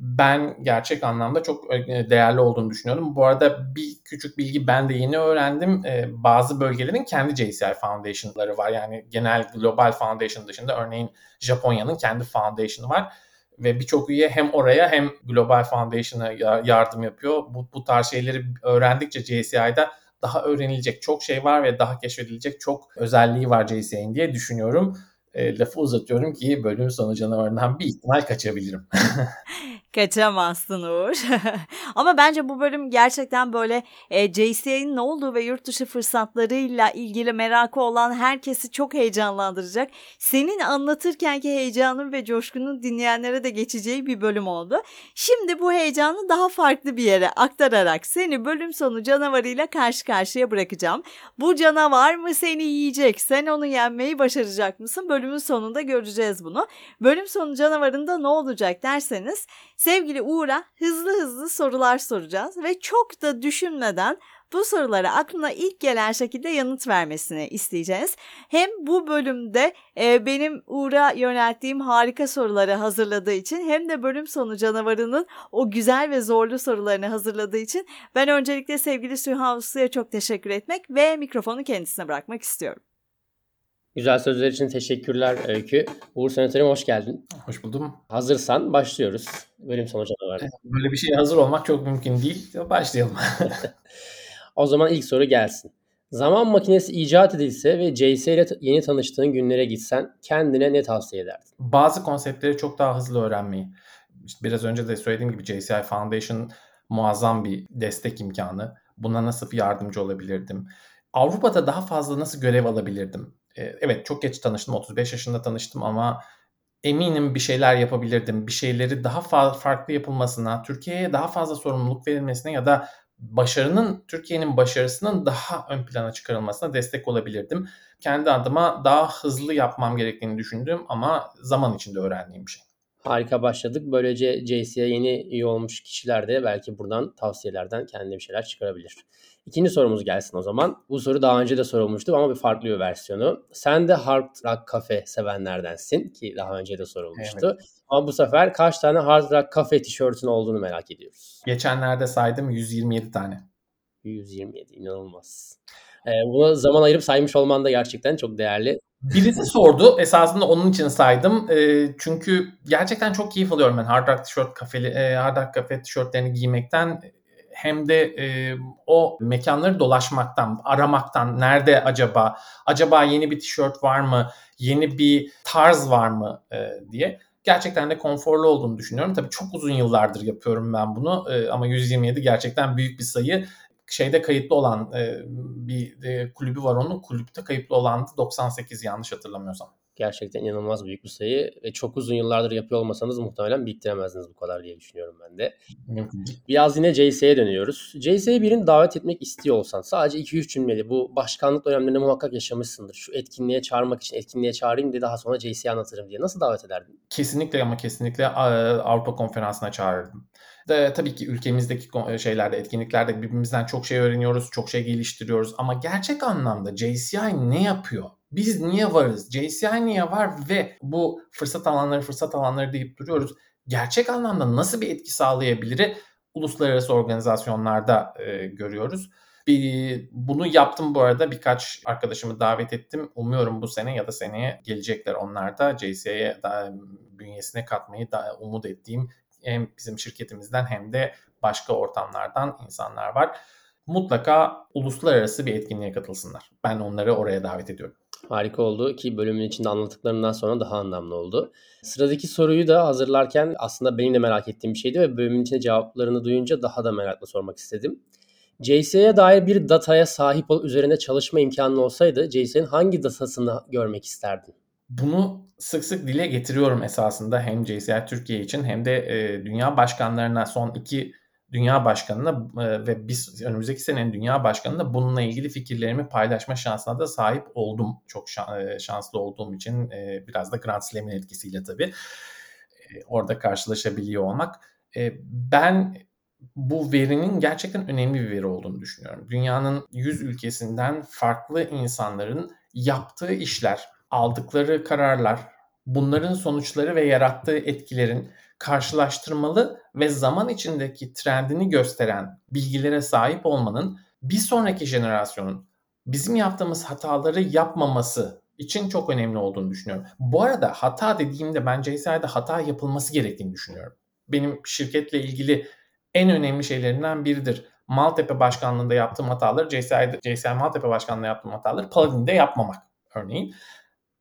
Ben gerçek anlamda çok değerli olduğunu düşünüyorum. Bu arada bir küçük bilgi ben de yeni öğrendim. Bazı bölgelerin kendi JCI Foundation'ları var. Yani genel Global Foundation dışında örneğin Japonya'nın kendi foundation'ı var ve birçok üye hem oraya hem Global Foundation'a yardım yapıyor. Bu, bu tarz şeyleri öğrendikçe JCI'da daha öğrenilecek çok şey var ve daha keşfedilecek çok özelliği var JCI'nin diye düşünüyorum. E, lafı uzatıyorum ki bölüm sonu canavarından bir ihtimal kaçabilirim. Kaçamazsın Uğur. Ama bence bu bölüm gerçekten böyle e, JCA'nin ne olduğu ve yurt dışı fırsatlarıyla ilgili merakı olan herkesi çok heyecanlandıracak. Senin anlatırkenki heyecanın ve coşkunun dinleyenlere de geçeceği bir bölüm oldu. Şimdi bu heyecanı daha farklı bir yere aktararak seni bölüm sonu canavarıyla karşı karşıya bırakacağım. Bu canavar mı seni yiyecek? Sen onu yenmeyi başaracak mısın? Bölümün sonunda göreceğiz bunu. Bölüm sonu canavarında ne olacak derseniz Sevgili Uğur'a hızlı hızlı sorular soracağız ve çok da düşünmeden bu sorulara aklına ilk gelen şekilde yanıt vermesini isteyeceğiz. Hem bu bölümde e, benim Uğur'a yönelttiğim harika soruları hazırladığı için hem de bölüm sonu canavarının o güzel ve zorlu sorularını hazırladığı için ben öncelikle sevgili Süha Uslu'ya çok teşekkür etmek ve mikrofonu kendisine bırakmak istiyorum. Güzel sözler için teşekkürler Öykü. Uğur Senatörüm hoş geldin. Hoş buldum. Hazırsan başlıyoruz. Bölüm sonucu var. Böyle bir şeye hazır olmak çok mümkün değil. Başlayalım. o zaman ilk soru gelsin. Zaman makinesi icat edilse ve JS ile yeni tanıştığın günlere gitsen kendine ne tavsiye ederdin? Bazı konseptleri çok daha hızlı öğrenmeyi. İşte biraz önce de söylediğim gibi JCI Foundation muazzam bir destek imkanı. Buna nasıl yardımcı olabilirdim? Avrupa'da daha fazla nasıl görev alabilirdim? Evet çok geç tanıştım. 35 yaşında tanıştım ama eminim bir şeyler yapabilirdim. Bir şeyleri daha farklı yapılmasına, Türkiye'ye daha fazla sorumluluk verilmesine ya da başarının Türkiye'nin başarısının daha ön plana çıkarılmasına destek olabilirdim. Kendi adıma daha hızlı yapmam gerektiğini düşündüm ama zaman içinde öğrendiğim bir şey. Harika başladık. Böylece JC'ye yeni üye olmuş kişiler de belki buradan tavsiyelerden kendi bir şeyler çıkarabilir. İkinci sorumuz gelsin o zaman. Bu soru daha önce de sorulmuştu ama bir farklı bir versiyonu. Sen de Hard Rock Cafe sevenlerdensin ki daha önce de sorulmuştu. Evet. Ama bu sefer kaç tane Hard Rock Cafe tişörtün olduğunu merak ediyoruz. Geçenlerde saydım 127 tane. 127 inanılmaz. Ee, buna zaman ayırıp saymış olman da gerçekten çok değerli. Birisi sordu. Esasında onun için saydım. E, çünkü gerçekten çok keyif alıyorum ben Hard Rock tişört kafeli, e, Hard Rock kafe tişörtlerini giymekten hem de e, o mekanları dolaşmaktan, aramaktan nerede acaba, acaba yeni bir tişört var mı, yeni bir tarz var mı e, diye gerçekten de konforlu olduğunu düşünüyorum. Tabii çok uzun yıllardır yapıyorum ben bunu e, ama 127 gerçekten büyük bir sayı. Şeyde kayıtlı olan e, bir e, kulübü var onun. Kulüpte kayıtlı olan 98 yanlış hatırlamıyorsam. Gerçekten inanılmaz büyük bir sayı ve çok uzun yıllardır yapıyor olmasanız muhtemelen biriktiremezdiniz bu kadar diye düşünüyorum ben de. Biraz yine JS'ye dönüyoruz. JS'ye birini davet etmek istiyor olsan sadece 2-3 cümleli bu başkanlık dönemlerinde muhakkak yaşamışsındır. Şu etkinliğe çağırmak için etkinliğe çağırayım diye daha sonra JS'ye anlatırım diye. Nasıl davet ederdin? Kesinlikle ama kesinlikle Avrupa Konferansı'na çağırırdım. De, tabii ki ülkemizdeki şeylerde, etkinliklerde birbirimizden çok şey öğreniyoruz, çok şey geliştiriyoruz. Ama gerçek anlamda JCI ne yapıyor? Biz niye varız? JCI niye var? Ve bu fırsat alanları fırsat alanları deyip duruyoruz. Gerçek anlamda nasıl bir etki sağlayabilir? Uluslararası organizasyonlarda e, görüyoruz. Bir, bunu yaptım bu arada birkaç arkadaşımı davet ettim. Umuyorum bu sene ya da seneye gelecekler onlar da JCI'ye bünyesine katmayı da umut ettiğim hem bizim şirketimizden hem de başka ortamlardan insanlar var. Mutlaka uluslararası bir etkinliğe katılsınlar. Ben onları oraya davet ediyorum. Harika oldu ki bölümün içinde anlattıklarından sonra daha anlamlı oldu. Sıradaki soruyu da hazırlarken aslında benim de merak ettiğim bir şeydi ve bölümün içinde cevaplarını duyunca daha da merakla sormak istedim. JS'ye dair bir dataya sahip ol üzerinde çalışma imkanı olsaydı JS'nin hangi datasını görmek isterdin? Bunu sık sık dile getiriyorum esasında hem JCI Türkiye için hem de e, dünya başkanlarına son iki dünya başkanına e, ve biz önümüzdeki senenin dünya başkanına bununla ilgili fikirlerimi paylaşma şansına da sahip oldum. Çok e, şanslı olduğum için e, biraz da Grand Slam'in etkisiyle tabii orada karşılaşabiliyor olmak. Ben bu verinin gerçekten önemli bir veri olduğunu düşünüyorum. Dünyanın 100 ülkesinden farklı insanların yaptığı işler, aldıkları kararlar, bunların sonuçları ve yarattığı etkilerin karşılaştırmalı ve zaman içindeki trendini gösteren bilgilere sahip olmanın bir sonraki jenerasyonun bizim yaptığımız hataları yapmaması için çok önemli olduğunu düşünüyorum. Bu arada hata dediğimde ben JCI'de hata yapılması gerektiğini düşünüyorum. Benim şirketle ilgili en önemli şeylerinden biridir. Maltepe Başkanlığı'nda yaptığım hataları JCI'de, JCI Maltepe Başkanlığı'nda yaptığım hataları Paladin'de yapmamak örneğin.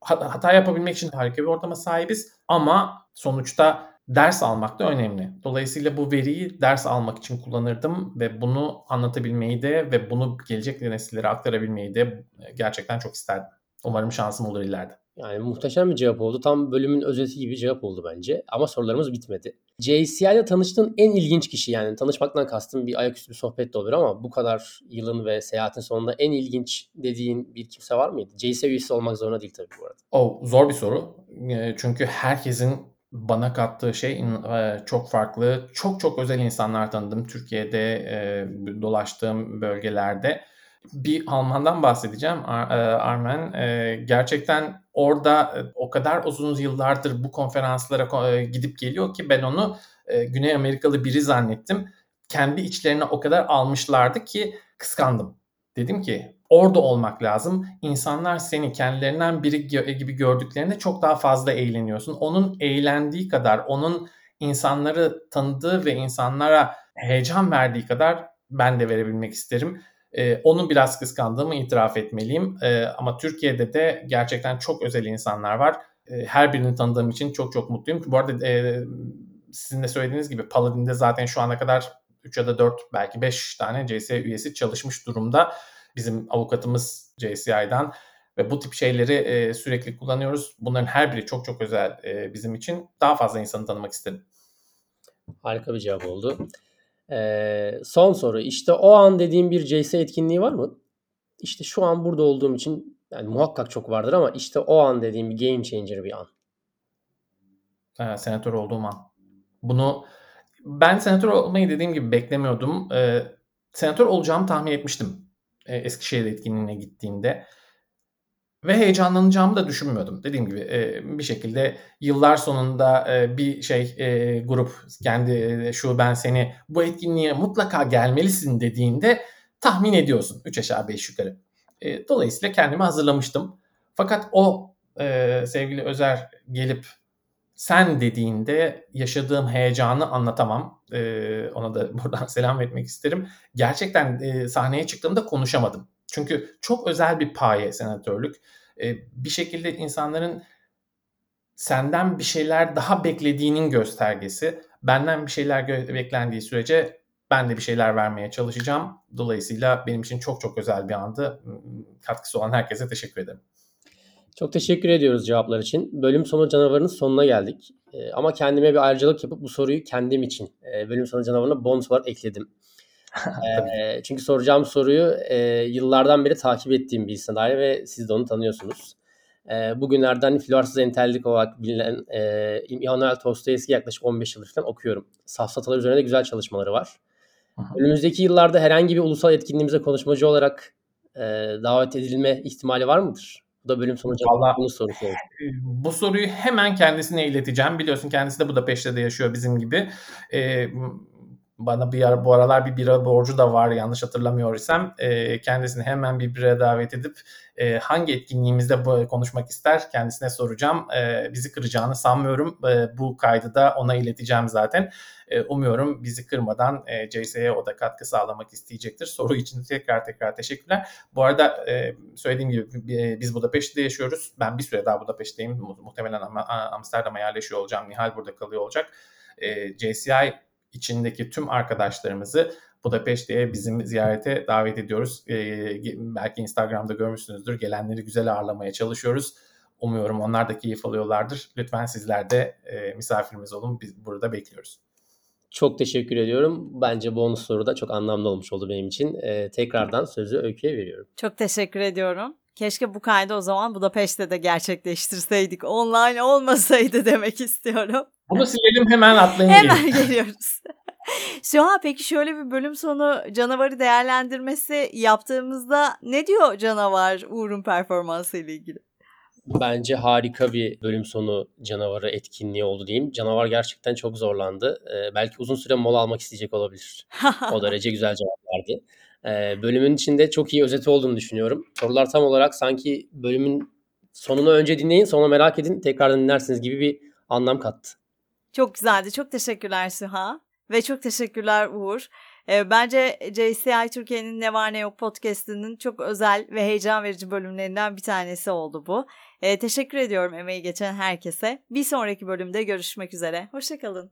Hata yapabilmek için harika bir ortama sahibiz ama sonuçta ders almak da önemli. Dolayısıyla bu veriyi ders almak için kullanırdım ve bunu anlatabilmeyi de ve bunu gelecek nesillere aktarabilmeyi de gerçekten çok isterdim. Umarım şansım olur ileride. Yani muhteşem bir cevap oldu. Tam bölümün özeti gibi cevap oldu bence. Ama sorularımız bitmedi. JCI ile tanıştığın en ilginç kişi yani tanışmaktan kastım bir ayaküstü bir sohbet de olur ama bu kadar yılın ve seyahatin sonunda en ilginç dediğin bir kimse var mıydı? JCI üyesi olmak zorunda değil tabii bu arada. Oh, zor bir soru. Çünkü herkesin bana kattığı şey e, çok farklı. Çok çok özel insanlar tanıdım Türkiye'de e, dolaştığım bölgelerde. Bir Alman'dan bahsedeceğim e, Armen. Gerçekten orada o kadar uzun yıllardır bu konferanslara gidip geliyor ki ben onu Güney Amerikalı biri zannettim. Kendi içlerine o kadar almışlardı ki kıskandım. Dedim ki orada olmak lazım. İnsanlar seni kendilerinden biri gibi gördüklerinde çok daha fazla eğleniyorsun. Onun eğlendiği kadar, onun insanları tanıdığı ve insanlara heyecan verdiği kadar ben de verebilmek isterim. Ee, onu biraz kıskandığımı itiraf etmeliyim. Ee, ama Türkiye'de de gerçekten çok özel insanlar var. Ee, her birini tanıdığım için çok çok mutluyum. Bu arada e, sizin de söylediğiniz gibi Paladin'de zaten şu ana kadar 3 ya da 4 belki 5 tane CSI üyesi çalışmış durumda. Bizim avukatımız JCI'dan ve bu tip şeyleri e, sürekli kullanıyoruz. Bunların her biri çok çok özel e, bizim için. Daha fazla insanı tanımak istedim. Harika bir cevap oldu. Ee, son soru. İşte o an dediğim bir CS etkinliği var mı? İşte şu an burada olduğum için yani muhakkak çok vardır ama işte o an dediğim bir game changer bir an. Ee, senatör olduğum an. Bunu ben senatör olmayı dediğim gibi beklemiyordum. Ee, senatör olacağımı tahmin etmiştim. Ee, Eskişehir etkinliğine gittiğimde. Ve heyecanlanacağımı da düşünmüyordum. Dediğim gibi e, bir şekilde yıllar sonunda e, bir şey e, grup kendi e, şu ben seni bu etkinliğe mutlaka gelmelisin dediğinde tahmin ediyorsun. 3 aşağı 5 yukarı. E, dolayısıyla kendimi hazırlamıştım. Fakat o e, sevgili Özer gelip sen dediğinde yaşadığım heyecanı anlatamam. Ee, ona da buradan selam etmek isterim. Gerçekten e, sahneye çıktığımda konuşamadım. Çünkü çok özel bir paye senatörlük. Ee, bir şekilde insanların senden bir şeyler daha beklediğinin göstergesi. Benden bir şeyler gö- beklendiği sürece ben de bir şeyler vermeye çalışacağım. Dolayısıyla benim için çok çok özel bir andı. Katkısı olan herkese teşekkür ederim. Çok teşekkür ediyoruz cevaplar için. Bölüm sonu canavarının sonuna geldik. E, ama kendime bir ayrıcalık yapıp bu soruyu kendim için e, bölüm sonu canavarına bonus olarak ekledim. e, çünkü soracağım soruyu e, yıllardan beri takip ettiğim bir insan dair ve siz de onu tanıyorsunuz. E, bugünlerden Florsuz entellik olarak bilinen e, İmanuel Dostoyevski yaklaşık 15 yıldır falan okuyorum. Safsatalar üzerine de güzel çalışmaları var. Aha. Önümüzdeki yıllarda herhangi bir ulusal etkinliğimize konuşmacı olarak e, davet edilme ihtimali var mıdır? Bu da bölüm sonu cevabını sorusu oldu. Bu soruyu hemen kendisine ileteceğim. Biliyorsun kendisi de Budapeşte'de yaşıyor bizim gibi. Ee, bana bir ara, bu aralar bir bira borcu da var yanlış hatırlamıyor isem. E, kendisini hemen bir bira davet edip e, hangi etkinliğimizde bu, konuşmak ister kendisine soracağım. E, bizi kıracağını sanmıyorum. E, bu kaydı da ona ileteceğim zaten. E, umuyorum bizi kırmadan e, CS'ye o da katkı sağlamak isteyecektir. Soru için tekrar tekrar teşekkürler. Bu arada e, söylediğim gibi e, biz Budapeşte'de yaşıyoruz. Ben bir süre daha Budapeşte'deyim. Muhtemelen Amsterdam'a yerleşiyor olacağım. Nihal burada kalıyor olacak. E, JCI içindeki tüm arkadaşlarımızı Budapeşte'ye bizim ziyarete davet ediyoruz. E, belki Instagram'da görmüşsünüzdür. Gelenleri güzel ağırlamaya çalışıyoruz. Umuyorum onlar da keyif alıyorlardır. Lütfen sizler de e, misafirimiz olun. Biz burada bekliyoruz. Çok teşekkür ediyorum. Bence bonus soru da çok anlamlı olmuş oldu benim için. Ee, tekrardan sözü Öykü'ye veriyorum. Çok teşekkür ediyorum. Keşke bu kaydı o zaman Budapeşte de gerçekleştirseydik. Online olmasaydı demek istiyorum. Bunu silelim hemen atlayın. hemen geliyoruz. Şu an peki şöyle bir bölüm sonu canavarı değerlendirmesi yaptığımızda ne diyor canavar Uğur'un performansı ile ilgili? Bence harika bir bölüm sonu canavarı etkinliği oldu diyeyim. Canavar gerçekten çok zorlandı. Ee, belki uzun süre mola almak isteyecek olabilir. o derece güzel cevap verdi. Ee, bölümün içinde çok iyi özeti olduğunu düşünüyorum. Sorular tam olarak sanki bölümün sonunu önce dinleyin sonra merak edin tekrardan dinlersiniz gibi bir anlam kattı. Çok güzeldi. Çok teşekkürler Süha. Ve çok teşekkürler Uğur. E, bence JCI Türkiye'nin Ne Var Ne Yok podcastının çok özel ve heyecan verici bölümlerinden bir tanesi oldu bu. E, teşekkür ediyorum emeği geçen herkese. Bir sonraki bölümde görüşmek üzere. Hoşçakalın.